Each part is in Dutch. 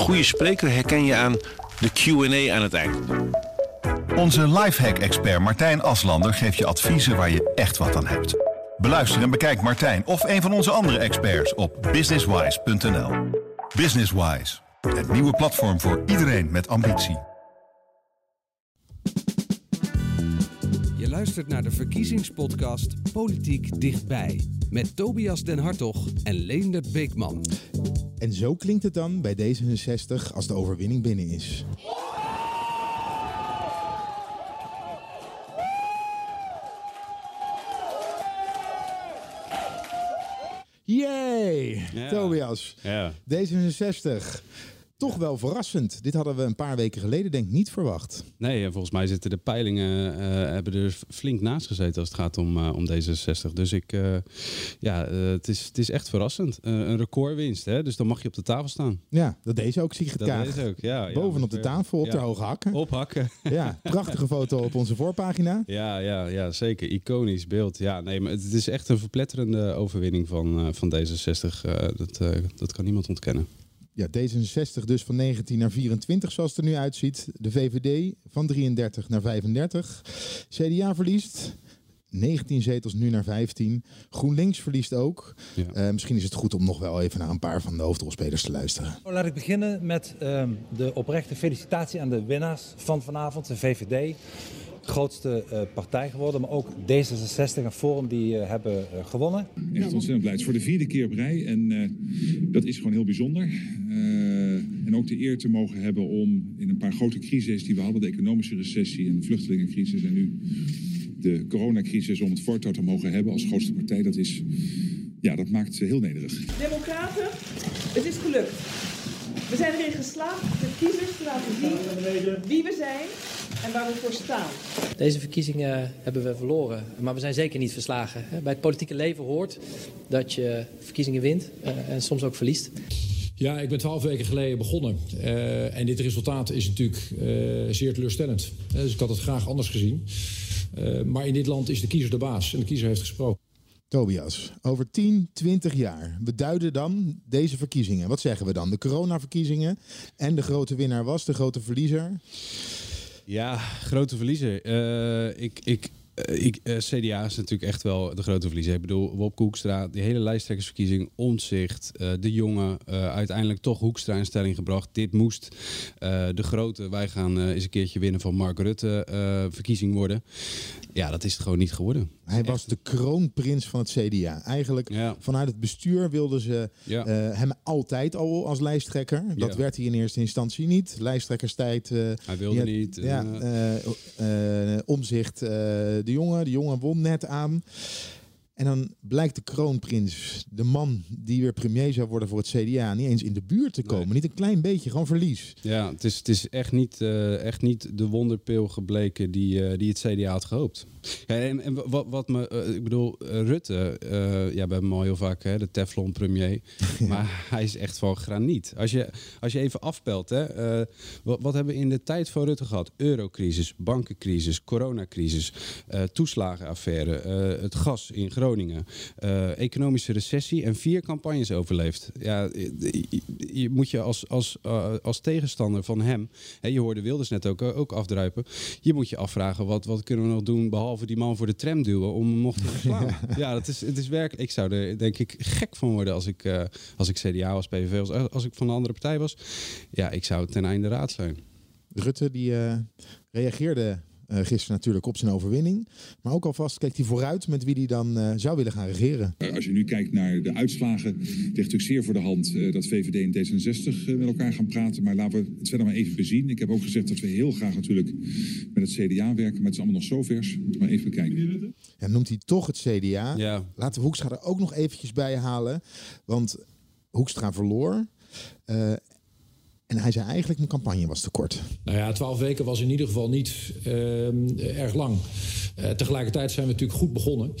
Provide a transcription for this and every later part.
goede spreker herken je aan de Q&A aan het eind. Onze lifehack-expert Martijn Aslander geeft je adviezen waar je echt wat aan hebt. Beluister en bekijk Martijn of een van onze andere experts op businesswise.nl. Businesswise, het nieuwe platform voor iedereen met ambitie. Je luistert naar de verkiezingspodcast Politiek Dichtbij. Met Tobias Den Hartog en Leendert Beekman. En zo klinkt het dan bij D66 als de overwinning binnen is. Yay! Tobias. Ja. D66. Toch wel verrassend. Dit hadden we een paar weken geleden denk ik niet verwacht. Nee, en volgens mij zitten de peilingen eh, hebben er flink naast gezeten als het gaat om, eh, om D66. Dus ik, eh, ja, het, is, het is echt verrassend. Een recordwinst, hè? dus dan mag je op de tafel staan. Ja, dat deed ze ook, Sigrid Dat Kaag. is ook, ja. ja Bovenop de met, tafel, op ja. de hoge hakken. Ophakken. Ja, prachtige foto op onze voorpagina. Ja, ja, ja, zeker. Iconisch beeld. Ja, nee, maar het is echt een verpletterende overwinning van, van D66. Eh, dat, dat kan niemand ontkennen. Ja, D66 dus van 19 naar 24 zoals het er nu uitziet. De VVD van 33 naar 35. CDA verliest 19 zetels nu naar 15. GroenLinks verliest ook. Ja. Eh, misschien is het goed om nog wel even naar een paar van de hoofdrolspelers te luisteren. Nou, Laat ik beginnen met ehm, de oprechte felicitatie aan de winnaars van vanavond, de VVD. De grootste eh, partij geworden, maar ook D66 en Forum die eh, hebben gewonnen. Echt ontzettend blij. Het is voor de vierde keer op rij en eh, dat is gewoon heel bijzonder. En ook de eer te mogen hebben om in een paar grote crises die we hadden, de economische recessie en de vluchtelingencrisis en nu de coronacrisis, om het voortouw te mogen hebben als grootste partij, dat is, ja, dat maakt heel nederig. Democraten, het is gelukt. We zijn erin geslaagd de kiezers te laten zien wie we zijn en waar we voor staan. Deze verkiezingen hebben we verloren, maar we zijn zeker niet verslagen. Bij het politieke leven hoort dat je verkiezingen wint eh, en soms ook verliest. Ja, ik ben twaalf weken geleden begonnen. Eh, en dit resultaat is natuurlijk eh, zeer teleurstellend. Eh, dus ik had het graag anders gezien. Eh, maar in dit land is de kiezer de baas en de kiezer heeft gesproken. Tobias, over 10, 20 jaar beduiden dan deze verkiezingen. Wat zeggen we dan? De coronaverkiezingen en de grote winnaar was de grote verliezer. Ja, grote verliezer. Eh, ik, ik, ik, eh, CDA is natuurlijk echt wel de grote verliezer. Ik bedoel, Wop Hoekstra, die hele lijsttrekkersverkiezing, Omtzigt, eh, de jongen, eh, uiteindelijk toch Hoekstra in stelling gebracht. Dit moest eh, de grote, wij gaan eh, eens een keertje winnen van Mark Rutte eh, verkiezing worden. Ja, dat is het gewoon niet geworden. Hij was de kroonprins van het CDA. Eigenlijk Ja. vanuit het bestuur wilden ze Ja. eh, hem altijd al als lijsttrekker. Dat Ja. werd hij in eerste instantie niet. Lijsttrekkerstijd. eh, Hij wilde niet. Ja, eh, eh, eh, omzicht. De jongen. De jongen won net aan. En dan blijkt de kroonprins, de man die weer premier zou worden voor het CDA, niet eens in de buurt te komen. Niet een klein beetje, gewoon verlies. Ja, het is, het is echt, niet, eh, echt niet de wonderpil gebleken die, eh, die het CDA had gehoopt. Ja, en en wat, wat me, eh, ik bedoel, eh, Rutte, eh, ja, we hebben hem al heel vaak, hè, de Teflon premier. Maar hij is echt van graniet. Als je, als je even afpelt, hè, wat, wat hebben we in de tijd van Rutte gehad? Eurocrisis, bankencrisis, coronacrisis, toeslagenaffaire, het gas in Groningen, economische recessie en vier campagnes overleefd. Ja, je, moet je als, als, als tegenstander van hem, hè, je hoorde Wilders net ook, ook afdruipen, je moet je afvragen wat, wat kunnen we nog doen behalve die man voor de tram duwen om hem nog te verslaan. ja, dat is, het is werkelijk. Ik zou er denk ik gek van worden als ik, eh, als ik CDA was, PVV was, als, als ik van een andere partij was. Ja, ik zou ten einde raad zijn. Rutte die eh, reageerde eh, gisteren natuurlijk op zijn overwinning. Maar ook alvast keek hij vooruit met wie hij dan eh, zou willen gaan regeren. Eh, Als je nu kijkt naar de uitslagen, ligt natuurlijk zeer voor de hand eh, dat VVD en D66 eh, met elkaar gaan praten. Maar laten we het verder maar even bezien. Ik heb ook gezegd dat we heel graag natuurlijk met het CDA werken, maar het is allemaal nog zo vers. Moeten maar even bekijken. Ja, noemt hij toch het CDA. Ja. Laten we Hoekstra er ook nog eventjes bij halen. Want Hoekstra verloor. Eh, en hij zei eigenlijk mijn campagne was te kort. Nou ja, twaalf weken was in ieder geval niet ehm, erg lang. Eh, tegelijkertijd zijn we natuurlijk goed begonnen.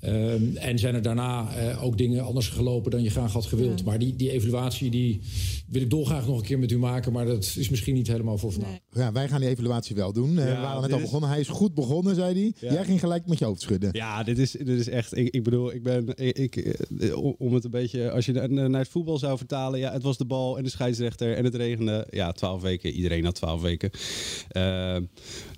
Ehm, en zijn er daarna eh, ook dingen anders gelopen dan je graag had gewild. Maar die, die evaluatie die wil ik dolgraag nog een keer met u maken. Maar dat is misschien niet helemaal voor vandaag. Ja, wij gaan die evaluatie wel doen. Eh, we waren net al is- begonnen. Hij is goed begonnen, zei hij. Ja. Jij ging gelijk met je hoofd schudden. Ja, dit is, dit is echt. Ik, ik bedoel, ik ben. Ik, ik, eh, om- het een beetje. Als je na- naar het voetbal zou vertalen. Ja, het was de bal en de scheidsrechter en het regende. Ja, twaalf weken. Iedereen had twaalf weken.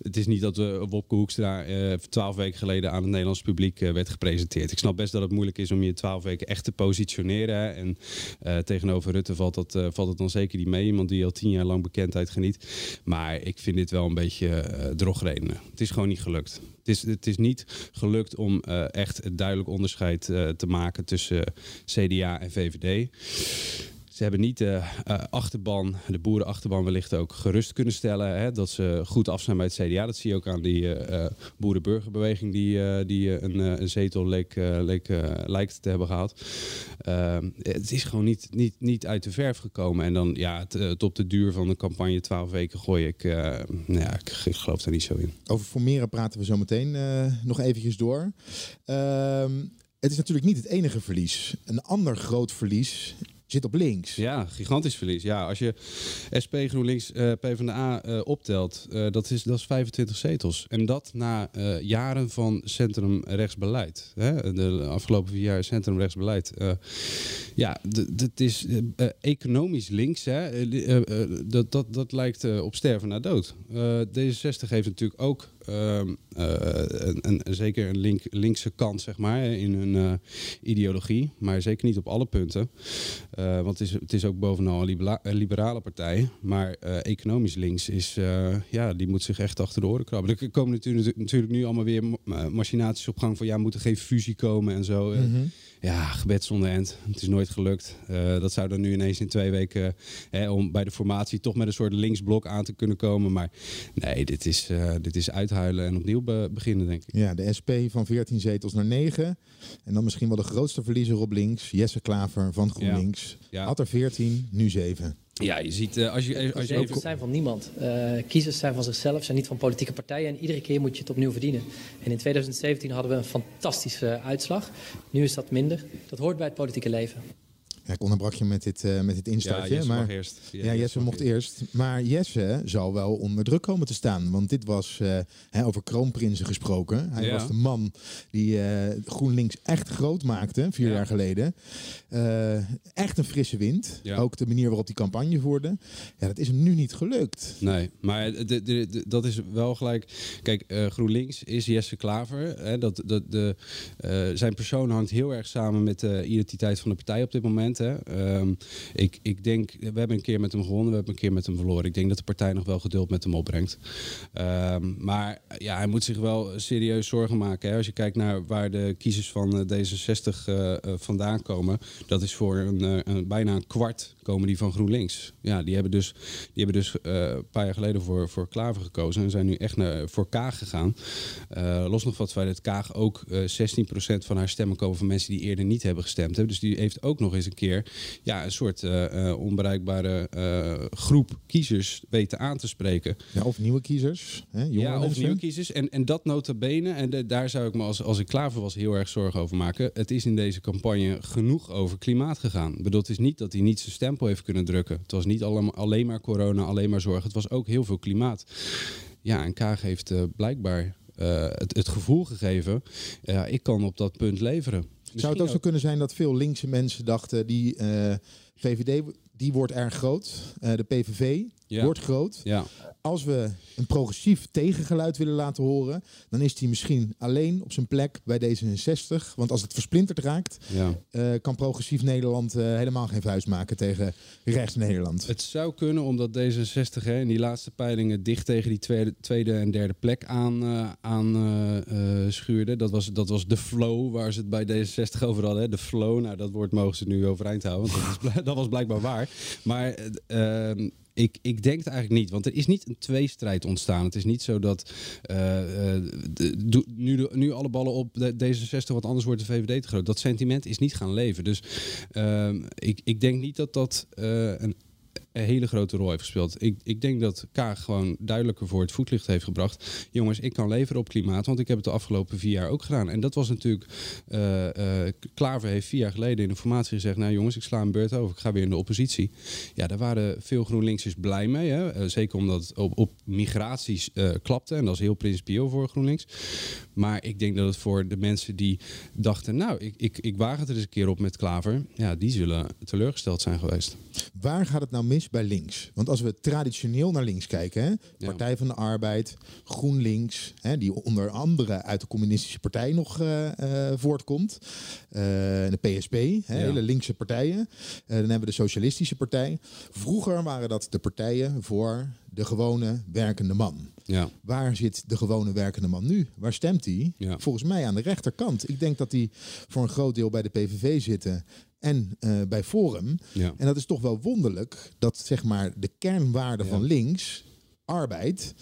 Het is niet dat we Wopke Hoekstra eh, twaalf weken geleden aan het Nederlands publiek werd gepresenteerd. Ik snap best dat het moeilijk is om je twaalf weken echt te positioneren. En eh, tegenover Rutte valt dat, eh, valt het dan zeker niet mee. Iemand die al tien jaar lang bekendheid geniet. Maar ik vind dit wel een beetje eh drogredenen. Het is gewoon niet gelukt. Het is, het is niet gelukt om echt een duidelijk onderscheid te maken tussen CDA en VVD. Ze hebben niet de eh, achterban, de boerenachterban wellicht ook gerust kunnen stellen. Hè, dat ze goed af zijn bij het CDA. Dat zie je ook aan die eh, eh, boerenburgerbeweging die, die een, een zetel leek, leek, lijkt te hebben gehad. Het is gewoon niet, niet, niet uit de verf gekomen. En dan ja, het, op de duur van de campagne 12 weken gooi ik. nou ja, ik, geloof daar niet zo in. Over formeren praten we zo meteen nog eventjes door. Ehm, het is natuurlijk niet het enige verlies. Een ander groot verlies zit op links. Ja, gigantisch verlies. Ja, als je SP, GroenLinks, eh PvdA eh, optelt, eh, dat, is, dat is 25 zetels. En dat na jaren van centrumrechtsbeleid. Hè? De afgelopen vier jaar centrumrechtsbeleid. Ja, d- d- het is economisch links. Hè? Dat, dat, dat lijkt op sterven na dood. Eh, D66 heeft natuurlijk ook een, een, een- zeker een link, linkse kant, zeg maar, in hun eh, ideologie. Maar zeker niet op alle punten. Eh, want het is, het is ook bovenal een libera- een liberale partij. Maar eh, economisch links is, eh, ja, die moet zich echt achter de oren krabben. Er komen natuurlijk, natuurlijk nu allemaal weer ma- machinaties op gang van, ja, moet er geen fusie komen en zo. Eh, Mhm. Ja, gebed zonder end. Het is nooit gelukt. Eh, dat zou dan nu ineens in twee weken, hè, om bij de formatie toch met een soort linksblok aan te kunnen komen. Maar nee, dit is, eh, dit is uithuilen en opnieuw be- beginnen, denk ik. Ja, de SP van 14 zetels naar 9. En dan misschien wel de grootste verliezer op links. Jesse Klaver van GroenLinks. Ja. Had er 14, nu 7. Ja, je ziet, eh, als je, als je zijn van niemand. Eh, kiezers zijn van zichzelf, zijn niet van politieke partijen. En iedere keer moet je het opnieuw verdienen. En in 2017 hadden we een fantastische uitslag. Nu is dat minder. Dat hoort bij het politieke leven. Ja, ik onderbrak je met dit, eh, met dit instartje. Ja, Jesse maar, eerst. Ja, Ja, Jesse mocht eerst. Maar Jesse zal wel onder druk komen te staan. Want dit was, eh, hè, over kroonprinsen gesproken. Hij Ja. was de man die eh, GroenLinks echt groot maakte, vier Ja. jaar geleden. Echt een frisse wind. Ook de manier waarop die campagne voerde. Ja, dat is hem nu niet gelukt. Nee, maar de, de, de- dat is wel gelijk. Kijk, GroenLinks is Jesse Klaver. Hè, dat, dat, de, zijn persoon hangt heel erg samen met de identiteit van de partij op dit moment. Ehm, ik, ik denk, we hebben een keer met hem gewonnen, we hebben een keer met hem verloren. Ik denk dat de partij nog wel geduld met hem opbrengt. Ehm, maar ja, hij moet zich wel serieus zorgen maken. Hè. Als je kijkt naar waar de kiezers van eh, D66 eh, eh, vandaan komen, dat is voor een, bijna een kwart komen die van GroenLinks. Ja, die hebben dus, die hebben dus een paar jaar geleden voor, voor Klaver gekozen en zijn nu echt naar, voor Kaag gegaan. Los nog het feit dat Kaag ook eh 16% van haar stemmen komen van mensen die eerder niet hebben gestemd. Hè. Dus die heeft ook nog eens een keer ja, een soort eh, eh, onbereikbare eh, groep kiezers weten aan te spreken. Ja, of nieuwe kiezers. Hè, jonge Ja, of nieuwe kiezers. En, en dat nota bene, en de- daar zou ik me als, als ik klaver was heel erg zorgen over maken. Het is in deze campagne genoeg over klimaat gegaan. Ik bedoel, het is niet dat hij niet zijn stempel heeft kunnen drukken. Het was niet allemaal, alleen maar corona, alleen maar zorg. Het was ook heel veel klimaat. Ja, en Kaag heeft blijkbaar het, het gevoel gegeven, ik kan op dat punt leveren. Zou het Misschien ook zo kunnen zijn dat veel linkse mensen dachten... die eh, VVD die wordt erg groot. Eh, de PVV Ja. wordt groot. Ja. Als we een progressief tegengeluid willen laten horen... dan is die misschien alleen op zijn plek bij D66. Want als het versplinterd raakt... Ja. eh, kan progressief Nederland eh, helemaal geen vuist maken tegen rechts Nederland. Het zou kunnen omdat D66 hè, in die laatste peilingen dicht tegen die tweede, tweede en derde plek aan, eh, aan schuurde. Dat was, dat was de flow waar ze het bij D66 over hadden. Hè. De flow, nou dat woord mogen ze nu overeind houden. Want dat, is, dat was blijkbaar waar. Maar ik, ik denk het eigenlijk niet. Want er is niet een tweestrijd ontstaan. Het is niet zo dat eh, eh, nu, nu alle ballen op de D66, wat anders wordt de VVD te groot. Dat sentiment is niet gaan leven. Dus ehm, ik, ik denk niet dat dat eh, een hele grote rol heeft gespeeld. Ik, ik denk dat Kaag gewoon duidelijker voor het voetlicht heeft gebracht. Jongens, ik kan leveren op klimaat, want ik heb het de afgelopen vier jaar ook gedaan. En dat was natuurlijk, eh, eh, Klaver heeft vier jaar geleden in de formatie gezegd, nou jongens, ik sla een beurt over, ik ga weer in de oppositie. Ja, daar waren veel GroenLinksers blij mee. Hè? Eh, zeker omdat het op, op migraties klapte. En dat is heel principieel voor GroenLinks. Maar ik denk dat het voor de mensen die dachten... nou, ik, ik, ik waag het er eens een keer op met Klaver... ja, die zullen teleurgesteld zijn geweest. Waar gaat het nou mis bij links? Want als we traditioneel naar links kijken, hè, Partij van de Arbeid, GroenLinks, hè, die onder andere uit de communistische partij nog eh, eh, voortkomt, eh, de PSP, hè, hele linkse partijen. Dan hebben we de Socialistische Partij. Vroeger waren dat de partijen voor de gewone werkende man. Ja. Waar zit de gewone werkende man nu? Waar stemt hij? Volgens mij aan de rechterkant. Ik denk dat die voor een groot deel bij de PVV zitten en eh, bij Forum. Ja. En dat is toch wel wonderlijk dat zeg maar de kernwaarde van links, arbeid,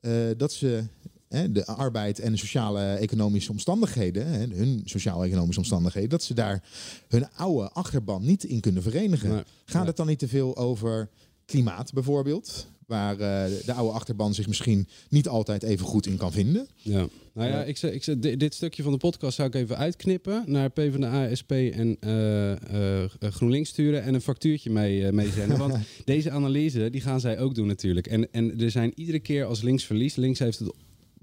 eh, dat ze hè, de arbeid en de sociale economische omstandigheden, hè, hun sociaal-economische omstandigheden, dat ze daar hun oude achterban niet in kunnen verenigen. Nee. Gaat het dan niet te veel over klimaat bijvoorbeeld? Waar eh, de oude achterban zich misschien niet altijd even goed in kan vinden. Ja. Nou ja, ik ik zeg, di- dit stukje van de podcast zou ik even uitknippen naar PvdA, SP en eh, eh, GroenLinks sturen en een factuurtje mee, eh, meezenden. Want deze analyse, die gaan zij ook doen natuurlijk. En, en er zijn iedere keer als links verliest, links heeft het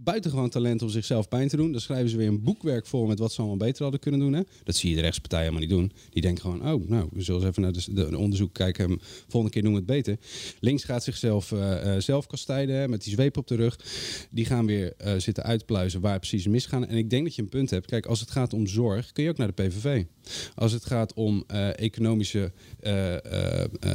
buitengewoon talent om zichzelf pijn te doen. Dan schrijven ze weer een boekwerk voor met wat ze allemaal beter hadden kunnen doen. Hè? Dat zie je de rechtspartij helemaal niet doen. Die denken gewoon, oh, nou, we zullen eens even naar de, de onderzoek kijken. Hm, Volgende keer doen we het beter. Links gaat zichzelf eh, zelf kastijden hè, met die zweep op de rug. Die gaan weer eh, zitten uitpluizen waar precies misgaan. En ik denk dat je een punt hebt. Kijk, als het gaat om zorg, kun je ook naar de PVV. Als het gaat om economische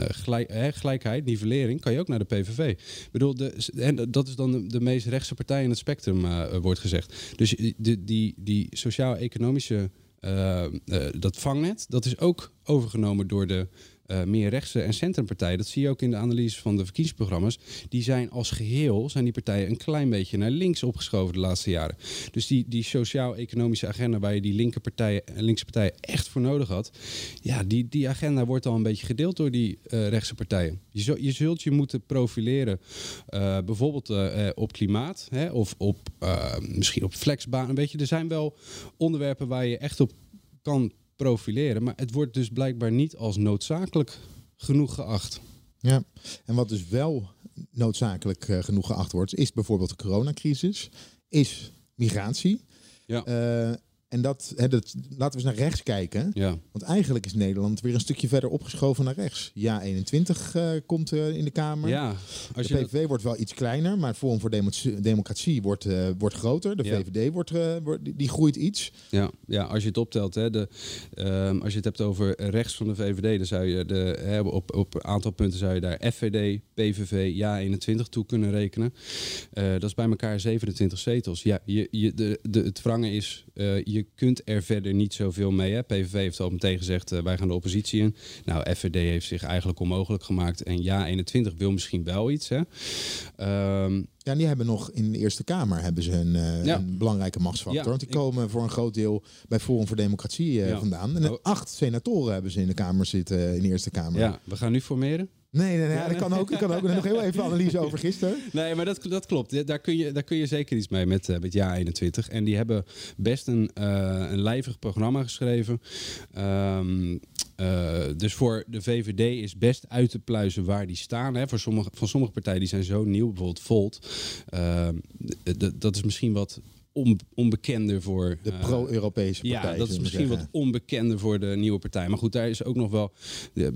gelijk- hè, gelijkheid, nivellering, kan je ook naar de PVV. Ik bedoel, de, en dat is dan de, de meest rechtse partij in het spectrum, eh, wordt gezegd. Dus die, die, die sociaal-economische, eh, eh, dat vangnet, dat is ook overgenomen door de eh, meer rechtse en centrumpartijen. Dat zie je ook in de analyse van de verkiezingsprogramma's. Die zijn als geheel, zijn die partijen een klein beetje naar links opgeschoven de laatste jaren. Dus die, die sociaal-economische agenda waar je die linker partijen, linkse partijen echt voor nodig had. Ja, die, die agenda wordt al een beetje gedeeld door die eh, rechtse partijen. Je, zul- je zult je moeten profileren, eh, bijvoorbeeld op klimaat hè, of op, misschien op flexbaan. Weet je, er zijn wel onderwerpen waar je echt op kan profileren. Maar het wordt dus blijkbaar niet als noodzakelijk genoeg geacht. Ja, en wat dus wel noodzakelijk eh, genoeg geacht wordt, is bijvoorbeeld de coronacrisis, is migratie. Ja. Eh, en dat, hè, dat, laten we eens naar rechts kijken. Ja. Want eigenlijk is Nederland weer een stukje verder opgeschoven naar rechts. Ja, 21 eh, komt eh, in de Kamer. Ja, als de je PVV wordt wel iets kleiner, maar het Forum voor Demo- Democratie wordt, eh, wordt groter. De Ja. VVD wordt, wordt, die, groeit iets. Ja, ja, als je het optelt, hè, de, ehm, als je het hebt over rechts van de VVD, dan zou je de, hè, op, op een aantal punten zou je daar FVD, PVV, Ja 21 toe kunnen rekenen. Dat is bij elkaar 27 zetels. Ja, je, je, de, de, het wrangen is, eh, je kunt er verder niet zoveel mee. Hè. PVV heeft al meteen gezegd, eh, wij gaan de oppositie in. Nou, FVD heeft zich eigenlijk onmogelijk gemaakt. En Ja 21 wil misschien wel iets. Hè. Ehm, Ja, en die hebben nog in de Eerste Kamer hebben ze een, eh, Ja. een belangrijke machtsfactor. Ja, want die komen voor een groot deel bij Forum voor Democratie eh, Ja. vandaan. En Oh. acht senatoren hebben ze in de Kamer zitten, in de Eerste Kamer. ja, we gaan nu formeren. Nee, nee, nee, dat kan ook. Ik kan ook nog heel even analyse over gisteren. Nee, maar dat, dat klopt. Daar kun, je, daar kun je zeker iets mee met, eh, met Ja 21. En die hebben best een, eh, een lijvig programma geschreven. Ehm, eh, dus voor de VVD is best uit te pluizen waar die staan. Hè. Voor sommige, van sommige partijen die zijn zo nieuw, bijvoorbeeld Volt. Ehm, dat is misschien wat on- onbekender voor... De eh, pro-Europese partij. ja, dat is misschien wat onbekender voor de nieuwe partij. Maar goed, daar is ook nog wel.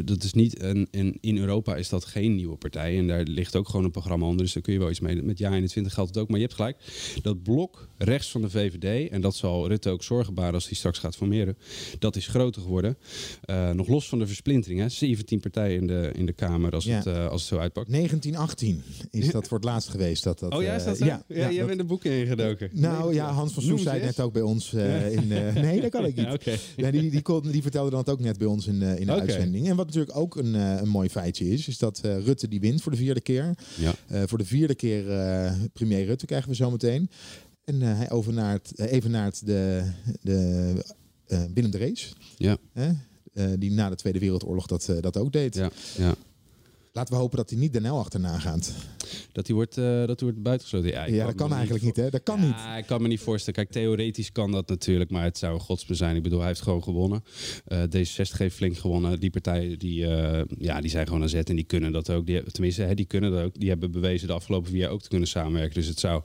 Dat is niet een, een, in Europa is dat geen nieuwe partij. En daar ligt ook gewoon een programma onder. Dus daar kun je wel iets mee. Met Ja 21 geldt het ook. Maar je hebt gelijk. Dat blok rechts van de VVD. En dat zal Rutte ook zorgen baren als hij straks gaat formeren. Dat is groter geworden. Eh, nog los van de versplintering. Hè, 17 partijen in de, in de Kamer als, Ja. het, eh, als het zo uitpakt. 1918 is dat voor het laatst geweest. Dat, dat, oh ja, is dat zo? Ja, ja, jij dat- bent de boeken ingedoken. Nou ja, Hans van Soes ze zei net ook bij ons eh, in... eh, nee, dat kan ik niet. Ja, die, die, kon- die vertelde dan het ook net bij ons in, eh, in de uitzending. En wat natuurlijk ook een, een mooi feitje is, is dat Rutte die wint voor de vierde keer. Ja. Voor de vierde keer premier Rutte krijgen we zo meteen. En hij overnaart, evenaart de, de, Willem de. Ja. Eh, die na de Tweede Wereldoorlog dat, dat ook deed. Ja, ja. Laten we hopen dat hij niet Den L achterna gaat. Dat hij wordt, eh, dat wordt buitengesloten. Ja, Ja, dat kan niet eigenlijk niet, hè? Dat kan niet. Ja, ik kan me niet voorstellen. Kijk, theoretisch kan dat natuurlijk, maar het zou een godsbe zijn. Ik bedoel, hij heeft gewoon gewonnen. Eh, D66 heeft flink gewonnen. Die partijen die, eh, ja, die zijn gewoon aan zet en die kunnen dat ook. Die, tenminste, hè, die kunnen dat ook. Die hebben bewezen de afgelopen vier jaar ook te kunnen samenwerken. Dus het zou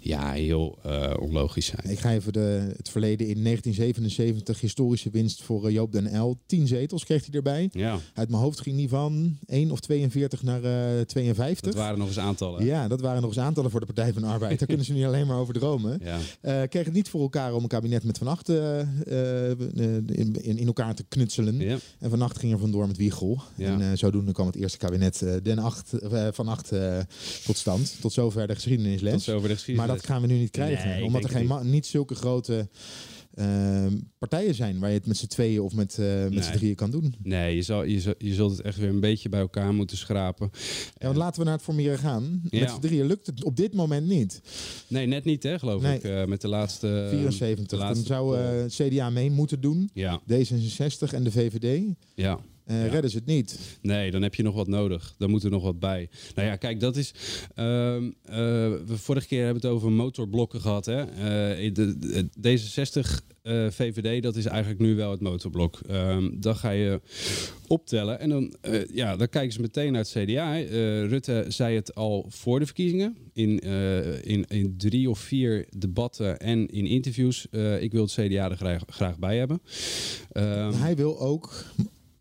ja, heel onlogisch zijn. Ik ga even de, het verleden in 1977. Historische winst voor Joop den L. 10 zetels kreeg hij erbij. Ja, Uit mijn hoofd ging die van 1 of 42 naar eh 52. dat waren nog eens aantallen. Ja, dat waren nog eens aantallen voor de Partij van de Arbeid. Daar kunnen ze niet alleen maar over dromen. Ja. Kreeg het niet voor elkaar om een kabinet met Van Acht eh, eh, in, in, elkaar te knutselen. Ja. En Van Acht ging er vandoor met Wiegel. Ja. En zodoende kwam het eerste kabinet Den Acht, Van Acht tot stand. Tot zover de geschiedenisles. Tot zover de Maar dat gaan we nu niet krijgen. Nee, omdat er geen ma- niet zulke grote eh, partijen zijn waar je het met z'n tweeën of met, eh met z'n Nee. drieën kan doen. Nee, je, zal, je, zal- je zult het echt weer een beetje bij elkaar moeten schrapen. Ja, want laten we naar het formeren gaan. Met z'n drieën lukt het op dit moment niet. Nee, net niet, hè, geloof Nee. ik. eh, met de laatste. 74. de Dan zou eh, CDA mee moeten doen. Ja, D66 en de VVD. ja. Eh, Ja. Redden ze het niet. Nee, dan heb je nog wat nodig. Dan moet er nog wat bij. Nou ja, kijk, dat is. ehm, eh, we vorige keer hebben we het over motorblokken gehad. Hè? Eh, de, de- D66, eh, VVD, dat is eigenlijk nu wel het motorblok. Ehm, dan ga je optellen en dan, eh, ja, dan kijken ze meteen naar het CDA. Eh, Rutte zei het al voor de verkiezingen. In, eh, in, in drie of vier debatten en in interviews. Eh, ik wil het CDA er graag, graag bij hebben. Ehm, Hij wil ook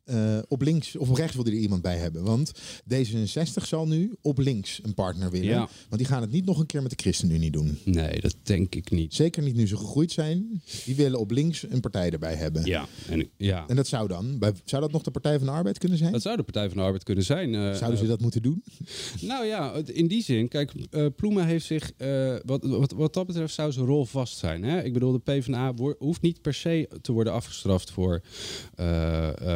eh, op links of op rechts wil er iemand bij hebben. Want D66 zal nu op links een partner willen. Ja. Want die gaan het niet nog een keer met de ChristenUnie doen. nee, dat denk ik niet. Zeker niet nu ze gegroeid zijn. Die willen op links een partij erbij hebben. Ja, en, ja. En dat zou dan, bij, zou dat nog de Partij van de Arbeid kunnen zijn? Dat zou de Partij van de Arbeid kunnen zijn. eh, Zouden ze eh, dat moeten doen? nou ja, in die zin, kijk, eh Ploemen heeft zich, wat, wat, wat dat betreft, zou zijn rol vast zijn. Hè? Ik bedoel, de PvdA hoeft niet per se te worden afgestraft voor,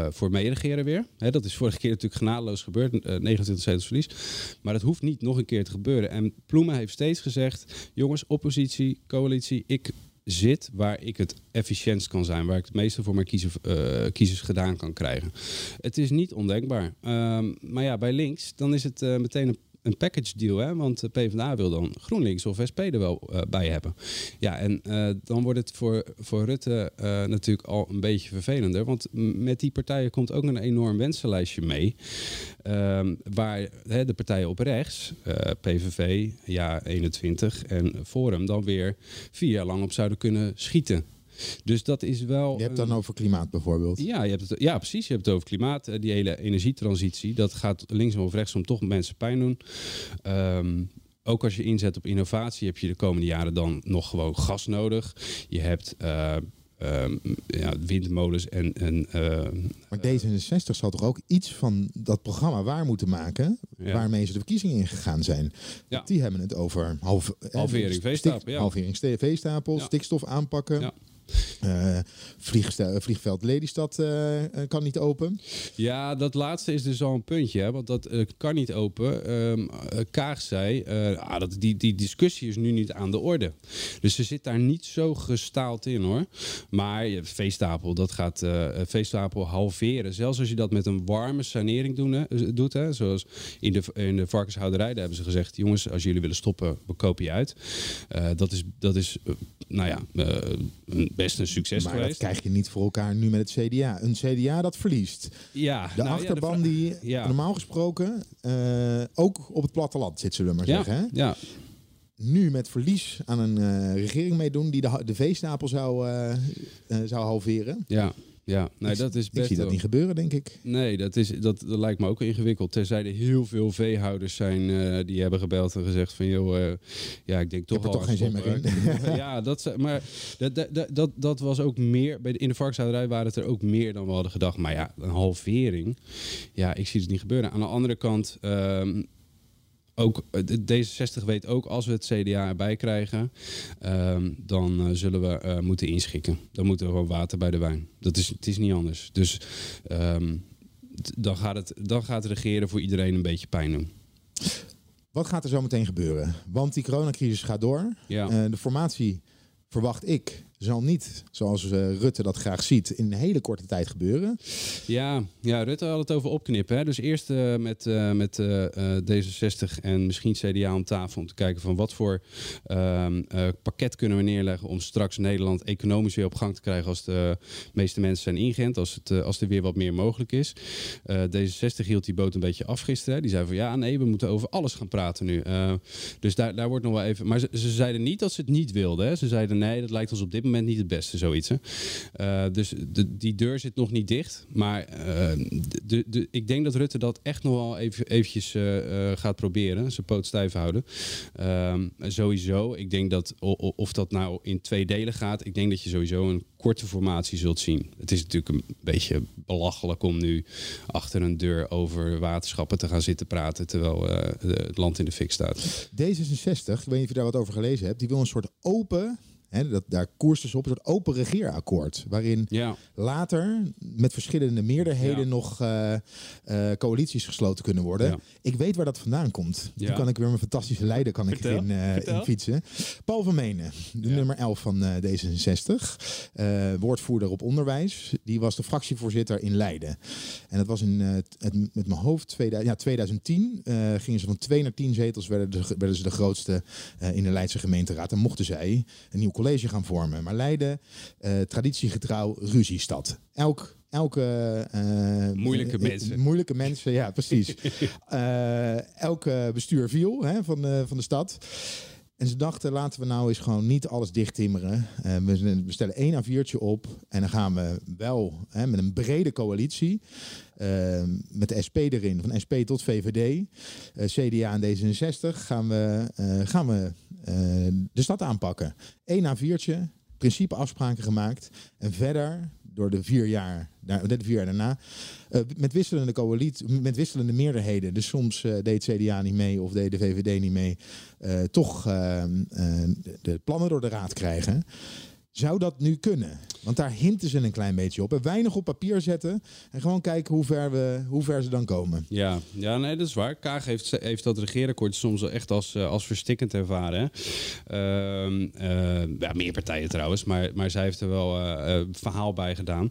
voor meeregeren weer. Hè, dat is vorige keer natuurlijk genadeloos gebeurd, eh, 29 zetels verlies. Maar dat hoeft niet nog een keer te gebeuren. En Ploemen heeft steeds gezegd, jongens, oppositie, coalitie, ik zit waar ik het efficiëntst kan zijn, waar ik het meeste voor mijn kiezer, eh, kiezers gedaan kan krijgen. Het is niet ondenkbaar. Ehm, maar ja, bij links, dan is het eh, meteen een, een package deal, hè? want de PvdA wil dan GroenLinks of SP er wel eh, bij hebben. Ja, en eh, dan wordt het voor, voor Rutte eh, natuurlijk al een beetje vervelender, want met die partijen komt ook een enorm wensenlijstje mee, Ehm, waar hè, de partijen op rechts, PVV, ja 21 en Forum, dan weer vier jaar lang op zouden kunnen schieten. Dus dat is wel. Je hebt dan een- over klimaat bijvoorbeeld. ja, je hebt het, ja, precies. Je hebt het over klimaat. eh, Die hele energietransitie. Dat gaat linksom of rechtsom toch mensen pijn doen. Ehm, ook als je inzet op innovatie, heb je de komende jaren dan nog gewoon gas nodig. Je hebt eh, ehm, ja, windmolens en. en eh, Maar D66 zal toch ook iets van dat programma waar moeten maken... Ja. waarmee ze de verkiezingen ingegaan zijn. Ja. Die hebben het over half, eh, Halvering stik- veestapel, ja. halvering veestapel, Ja. stikstof aanpakken. Eh, vliegste- vliegveld Lelystad eh, eh, kan niet open. Ja, dat laatste is dus al een puntje, hè, want dat eh, kan niet open. Ehm eh, Kaag zei, eh, ah, dat, die, die discussie is nu niet aan de orde. Dus ze zit daar niet zo gestaald in hoor. Maar veestapel, dat gaat eh, veestapel halveren. Zelfs als je dat met een warme sanering doen, hè, eh, doet, hè, zoals in de, in de varkenshouderij, daar hebben ze gezegd, jongens, als jullie willen stoppen, we kopen je uit. Eh, dat is, dat is eh, nou ja, eh, best een succes maar dat geweest. krijg je niet voor elkaar nu met het CDA. Een CDA dat verliest. ja, De nou ja, achterban vra- die ja. normaal gesproken ook ook op het platteland zit, zullen we maar ja, zeggen. Hè? ja, Nu met verlies aan een eh, regering meedoen die de, de veestapel zou, eh, eh, zou halveren. Ja, ja. Nee, dat is Ik best zie dat wel- niet gebeuren, denk ik. Nee, dat, is, dat, dat lijkt me ook ingewikkeld. Terzij er heel veel veehouders zijn eh, die hebben gebeld en gezegd van... joh, eh, ja, ik denk toch heb er al toch geen zin meer stoppen. ja, dat, ze- maar dat, dat, dat- dat, dat was ook meer... Bij de, in de varkenshouderij waren het er ook meer dan we hadden gedacht. Maar ja, een halvering, ja, ik zie het niet gebeuren. Aan de andere kant... ehm, ook, eh, de- D66 weet ook, als we het CDA erbij krijgen, ehm, dan eh, zullen we eh, moeten inschikken. Dan moet er gewoon water bij de wijn. Dat is, het is niet anders. Dus ehm, dan, gaat het, dan gaat het regeren voor iedereen een beetje pijn doen. Wat gaat er zo meteen gebeuren? Want die coronacrisis gaat door. Ja. De formatie, verwacht ik, zal niet, zoals eh, Rutte dat graag ziet, in een hele korte tijd gebeuren. Ja, ja Rutte had het over opknippen. Hè? Dus eerst eh, met, eh, met eh, eh, D66 en misschien CDA om tafel om te kijken van wat voor ehm, eh, pakket kunnen we neerleggen om straks Nederland economisch weer op gang te krijgen als de meeste mensen zijn ingeënt, als, het, als er weer wat meer mogelijk is. Eh, D66 hield die boot een beetje af gisteren. Die zei van ja, nee, we moeten over alles gaan praten nu. Dus daar, daar wordt nog wel even. Maar ze, ze zeiden niet dat ze het niet wilden. Hè. Ze zeiden nee, dat lijkt ons op dit moment niet het beste, zoiets. Hè. Eh, dus de, die deur zit nog niet dicht. Maar eh, de, de, ik denk dat Rutte dat echt nog wel even, eventjes eh, gaat proberen. Zijn poot stijf houden. Ehm, sowieso. Ik denk dat of dat nou in twee delen gaat. Ik denk dat je sowieso een korte formatie zult zien. Het is natuurlijk een beetje belachelijk om nu achter een deur over waterschappen te gaan zitten praten terwijl het land in de fik staat. D66, ik weet niet of je daar wat over gelezen hebt, die wil een soort open, hè, dat, daar koerst dus op, een soort open regeerakkoord. Waarin Ja. later met verschillende meerderheden Ja. nog eh, eh, coalities gesloten kunnen worden. Ja. Ik weet waar dat vandaan komt. Toen kan ik weer mijn fantastische leider kan ik Vertel, eh, vertel. in fietsen. Paul van Menen, de nummer 11 van eh, D66. eh, woordvoerder op onderwijs. Die was de fractievoorzitter in Leiden. En dat was in, het, met mijn hoofd, 2000, ja, 2010 eh, gingen ze van 2 naar 10 zetels, werden, de, werden ze de grootste in de Leidse gemeenteraad. En mochten zij een nieuw college gaan vormen. Maar Leiden, eh, traditiegetrouw, ruziestad. Elk Elke eh, Moeilijke eh, mensen. moeilijke mensen, ja, precies. Eh, elke bestuur viel hè, van, de, van de stad. En ze dachten, laten we nou eens gewoon niet alles dicht timmeren. Eh, we, we stellen één A4'tje op en dan gaan we wel hè, met een brede coalitie. eh, met de SP erin, van SP tot VVD, eh, CDA en D66, gaan we, gaan we de stad aanpakken. Eén A4'tje, principeafspraken gemaakt. En verder, door de vier jaar, de vier jaar daarna, eh, met wisselende coalitie, met wisselende meerderheden. Dus soms eh, deed CDA niet mee of deed de VVD niet mee. eh, toch eh, eh, de, de plannen door de raad krijgen. Zou dat nu kunnen? Want daar hinten ze een klein beetje op. En weinig op papier zetten. En gewoon kijken hoe ver, we, hoe ver ze dan komen. Ja, ja nee, dat is waar. Kaag heeft, heeft dat regeerakkoord soms wel echt als, eh, als verstikkend ervaren. Eh, ja, meer partijen trouwens, maar, maar zij heeft er wel eh, verhaal bij gedaan.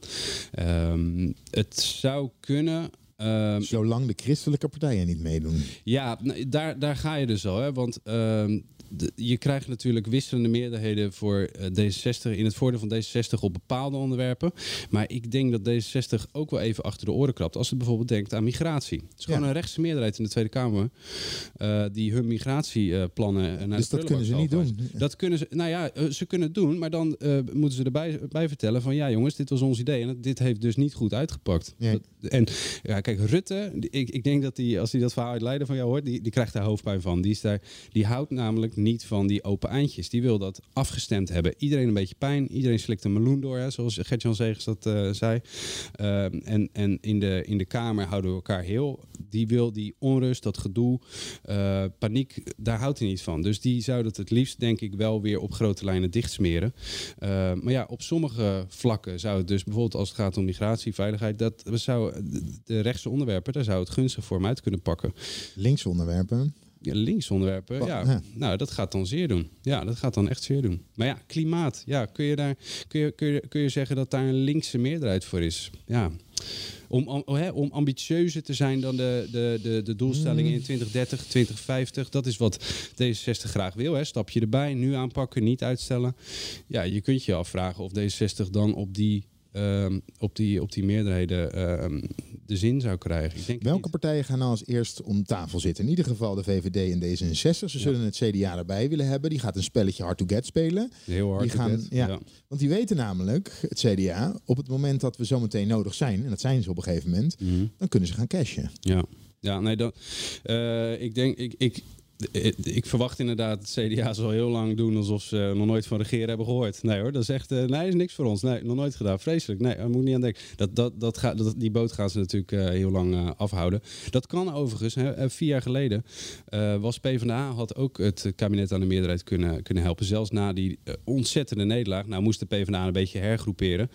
Ehm, het zou kunnen. ehm, Zolang de christelijke partijen niet meedoen. ja, daar, daar ga je dus al. Hè? Want je krijgt natuurlijk wisselende meerderheden voor eh, D66 in het voordeel van D66 op bepaalde onderwerpen. Maar ik denk dat D66 ook wel even achter de oren krabt. Als het bijvoorbeeld denkt aan migratie. Het is gewoon Ja. een rechtse meerderheid in de Tweede Kamer eh, die hun migratieplannen. eh, naar Dus dat kunnen ze niet doen. Dat kunnen ze, nou ja, ze kunnen het doen, maar dan moeten ze erbij bij vertellen van ja jongens, dit was ons idee en dit heeft dus niet goed uitgepakt. Dat- en ja, kijk, Rutte, ik, ik denk dat hij, als hij dat verhaal uit Leiden van jou hoort, die, die krijgt daar hoofdpijn van. Die, is daar, die houdt namelijk niet van die open eindjes. Die wil dat afgestemd hebben. Iedereen een beetje pijn, iedereen slikt een meloen door, hè, zoals Gert-Jan Zegers dat eh, zei. Ehm, en en in, de, in de Kamer houden we elkaar heel. Die wil die onrust, dat gedoe, eh, paniek, daar houdt hij niet van. Dus die zou dat het liefst, denk ik, wel weer op grote lijnen dichtsmeren. Uh, maar ja, op sommige vlakken zou het dus bijvoorbeeld als het gaat om migratie, veiligheid, dat zou de rechtse onderwerpen, daar zou het gunstig voor hem uit kunnen pakken. Linkse onderwerpen. Ja, links onderwerpen, ja. ja. Nou, dat gaat dan zeer doen. Ja, dat gaat dan echt zeer doen. Maar ja, klimaat. Ja, kun je, daar, kun je, kun je, kun je zeggen dat daar een linkse meerderheid voor is? Ja. Om, om, hè, om ambitieuzer te zijn dan de, de, de, de doelstellingen in 2030, 2050. Dat is wat D66 graag wil. Hè. Stapje erbij, nu aanpakken, niet uitstellen. Ja, je kunt je afvragen of D66 dan op die, ehm, op die, op die meerderheden ehm, de zin zou krijgen. Ik denk Welke niet. partijen gaan nou als eerst om tafel zitten? In ieder geval de VVD en D66. Ze zullen het CDA erbij willen hebben. Die gaat een spelletje hard to get spelen. Heel hard. Die gaan, Ted. ja, Want die weten namelijk, het CDA, op het moment dat we zometeen nodig zijn, en dat zijn ze op een gegeven moment, Mhm. dan kunnen ze gaan cashen. Ja, ja nee, dan, eh, ik denk, ik, ik, ik, ik verwacht inderdaad het CDA zal heel lang doen alsof ze nog nooit van regeren hebben gehoord. Nee hoor, dat is echt, eh, nee, is niks voor ons. Nee, nog nooit gedaan. Vreselijk. Nee, daar moet niet aan denken. Dat, dat, dat gaat, dat, die boot gaan ze natuurlijk eh, heel lang eh, afhouden. Dat kan overigens. Hè, eh, vier jaar geleden eh, was PvdA had ook het kabinet aan de meerderheid kunnen, kunnen helpen. Zelfs na die eh, ontzettende nederlaag. Nou moest de PvdA een beetje hergroeperen.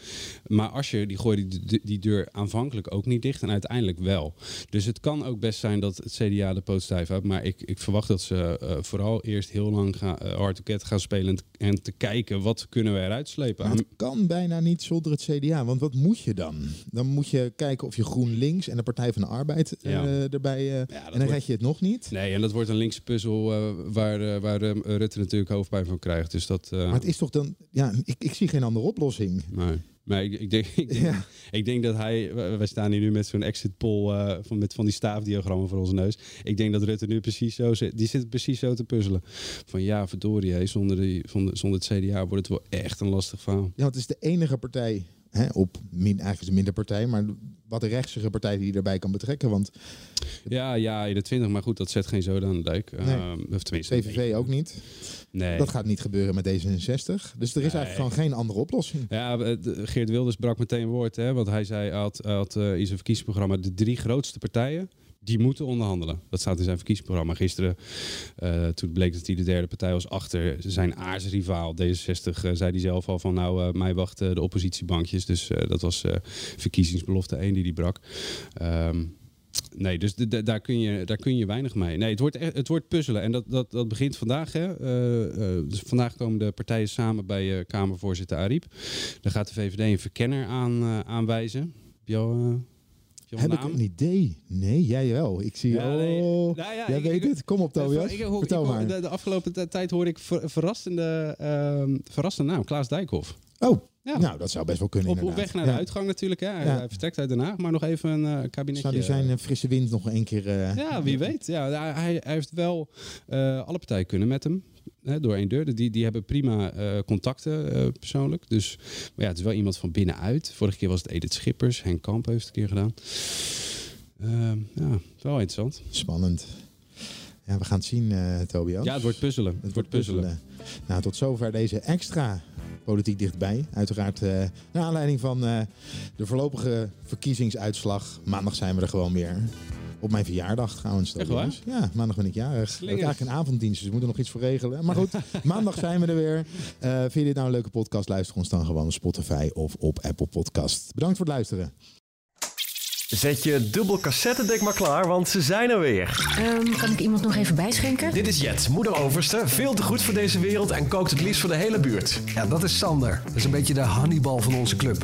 Maar Asscher die gooide die, die, die deur aanvankelijk ook niet dicht en uiteindelijk wel. Dus het kan ook best zijn dat het CDA de poot stijf houdt. Maar ik, ik verwacht dat ze eh, vooral eerst heel lang gaan, uh, hard to get gaan spelen en, te- en te kijken wat kunnen we eruit slepen. Maar het kan bijna niet zonder het CDA. Want wat moet je dan? Dan moet je kijken of je GroenLinks en de Partij van de Arbeid eh, erbij... eh, en dan wordt- red je het nog niet. Nee, en dat wordt een linkse puzzel eh, waar, eh, waar eh, Rutte natuurlijk hoofdpijn van krijgt. Dus dat, eh, Maar het is toch dan... Ja, ik, ik zie geen andere oplossing. Nee. Maar ik, ik, denk, ik, denk, ik denk dat hij... Wij staan hier nu met zo'n exit poll eh, van, met van die staafdiagrammen voor onze neus. Ik denk dat Rutte nu precies zo zit. Die zit precies zo te puzzelen. Van ja, verdorie, hé, zonder, die, zonder, zonder het CDA wordt het wel echt een lastig verhaal. Ja, het is de enige partij hè, op... Min, eigenlijk minder partij, maar wat rechtse partij die je erbij kan betrekken. Want Ja, ja, 21, maar goed, dat zet geen zoden aan de dijk. Nee. Ehm, of tenminste, PVV ook niet. Nee. Dat gaat niet gebeuren met D66. Dus er is eigenlijk gewoon geen andere oplossing. Ja, de- Geert Wilders brak meteen woord, hè, want hij zei, had, had in zijn verkiezingsprogramma de drie grootste partijen. Die moeten onderhandelen. Dat staat in zijn verkiezingsprogramma. Gisteren, eh, toen bleek dat hij de derde partij was achter zijn aardsrivaal D66, eh, zei hij zelf al van nou, eh, mij wachten de oppositiebankjes. Dus dat was verkiezingsbelofte 1 die die brak. Ehm, Nee, dus daar, kun je, daar kun je weinig mee. Nee, het wordt, het wordt puzzelen. En dat, dat, dat begint vandaag. Hè. Dus vandaag komen de partijen samen bij Kamervoorzitter Ariep. Dan gaat de VVD een verkenner aan, aanwijzen. Heb je al, heb ik een idee? Nee, jij wel. Ik zie... Ja, nee. oh, Nou ja, jij ik- weet ik- het. Kom op, Tobias. Ik- Vertel maar. De, de afgelopen tijd hoorde ik ver- verrassende, ehm, verrassende naam. Klaas Dijkhoff. Oh, Ja. nou, dat zou best wel kunnen Op, op weg naar de uitgang natuurlijk. Hè. Hij, Ja. hij vertrekt uit Den Haag, maar nog even een eh, kabinetje. Zou die zijn eh, frisse wind nog een keer... eh, Ja, wie weet. Ja, hij, hij heeft wel eh, alle partijen kunnen met hem. Hè, door één deur. Die, die hebben prima eh, contacten eh, persoonlijk. Dus maar ja, het is wel iemand van binnenuit. Vorige keer was het Edith Schippers. Henk Kamp heeft het een keer gedaan. Ehm, ja, wel interessant. Spannend. Ja, we gaan het zien, eh Tobias. Ja, het wordt puzzelen. Het, wordt puzzelen. Nou, tot zover deze extra politiek dichtbij. Uiteraard naar aanleiding van de voorlopige verkiezingsuitslag. Maandag zijn we er gewoon weer. Op mijn verjaardag trouwens. Echt Tobias. Ja, maandag ben ik jarig. Slingers. eigenlijk een avonddienst, dus we moeten nog iets voor regelen. Maar goed, maandag zijn we er weer. Eh, vind je dit nou een leuke podcast? Luister ons dan gewoon op Spotify of op Apple Podcast. Bedankt voor het luisteren. Zet je dubbel cassettedek maar klaar, want ze zijn er weer. Ehm, kan ik iemand nog even bijschenken? Dit is Jet, moeder overste, veel te goed voor deze wereld en kookt het liefst voor de hele buurt. Ja, dat is Sander. Dat is een beetje de Hannibal van onze club.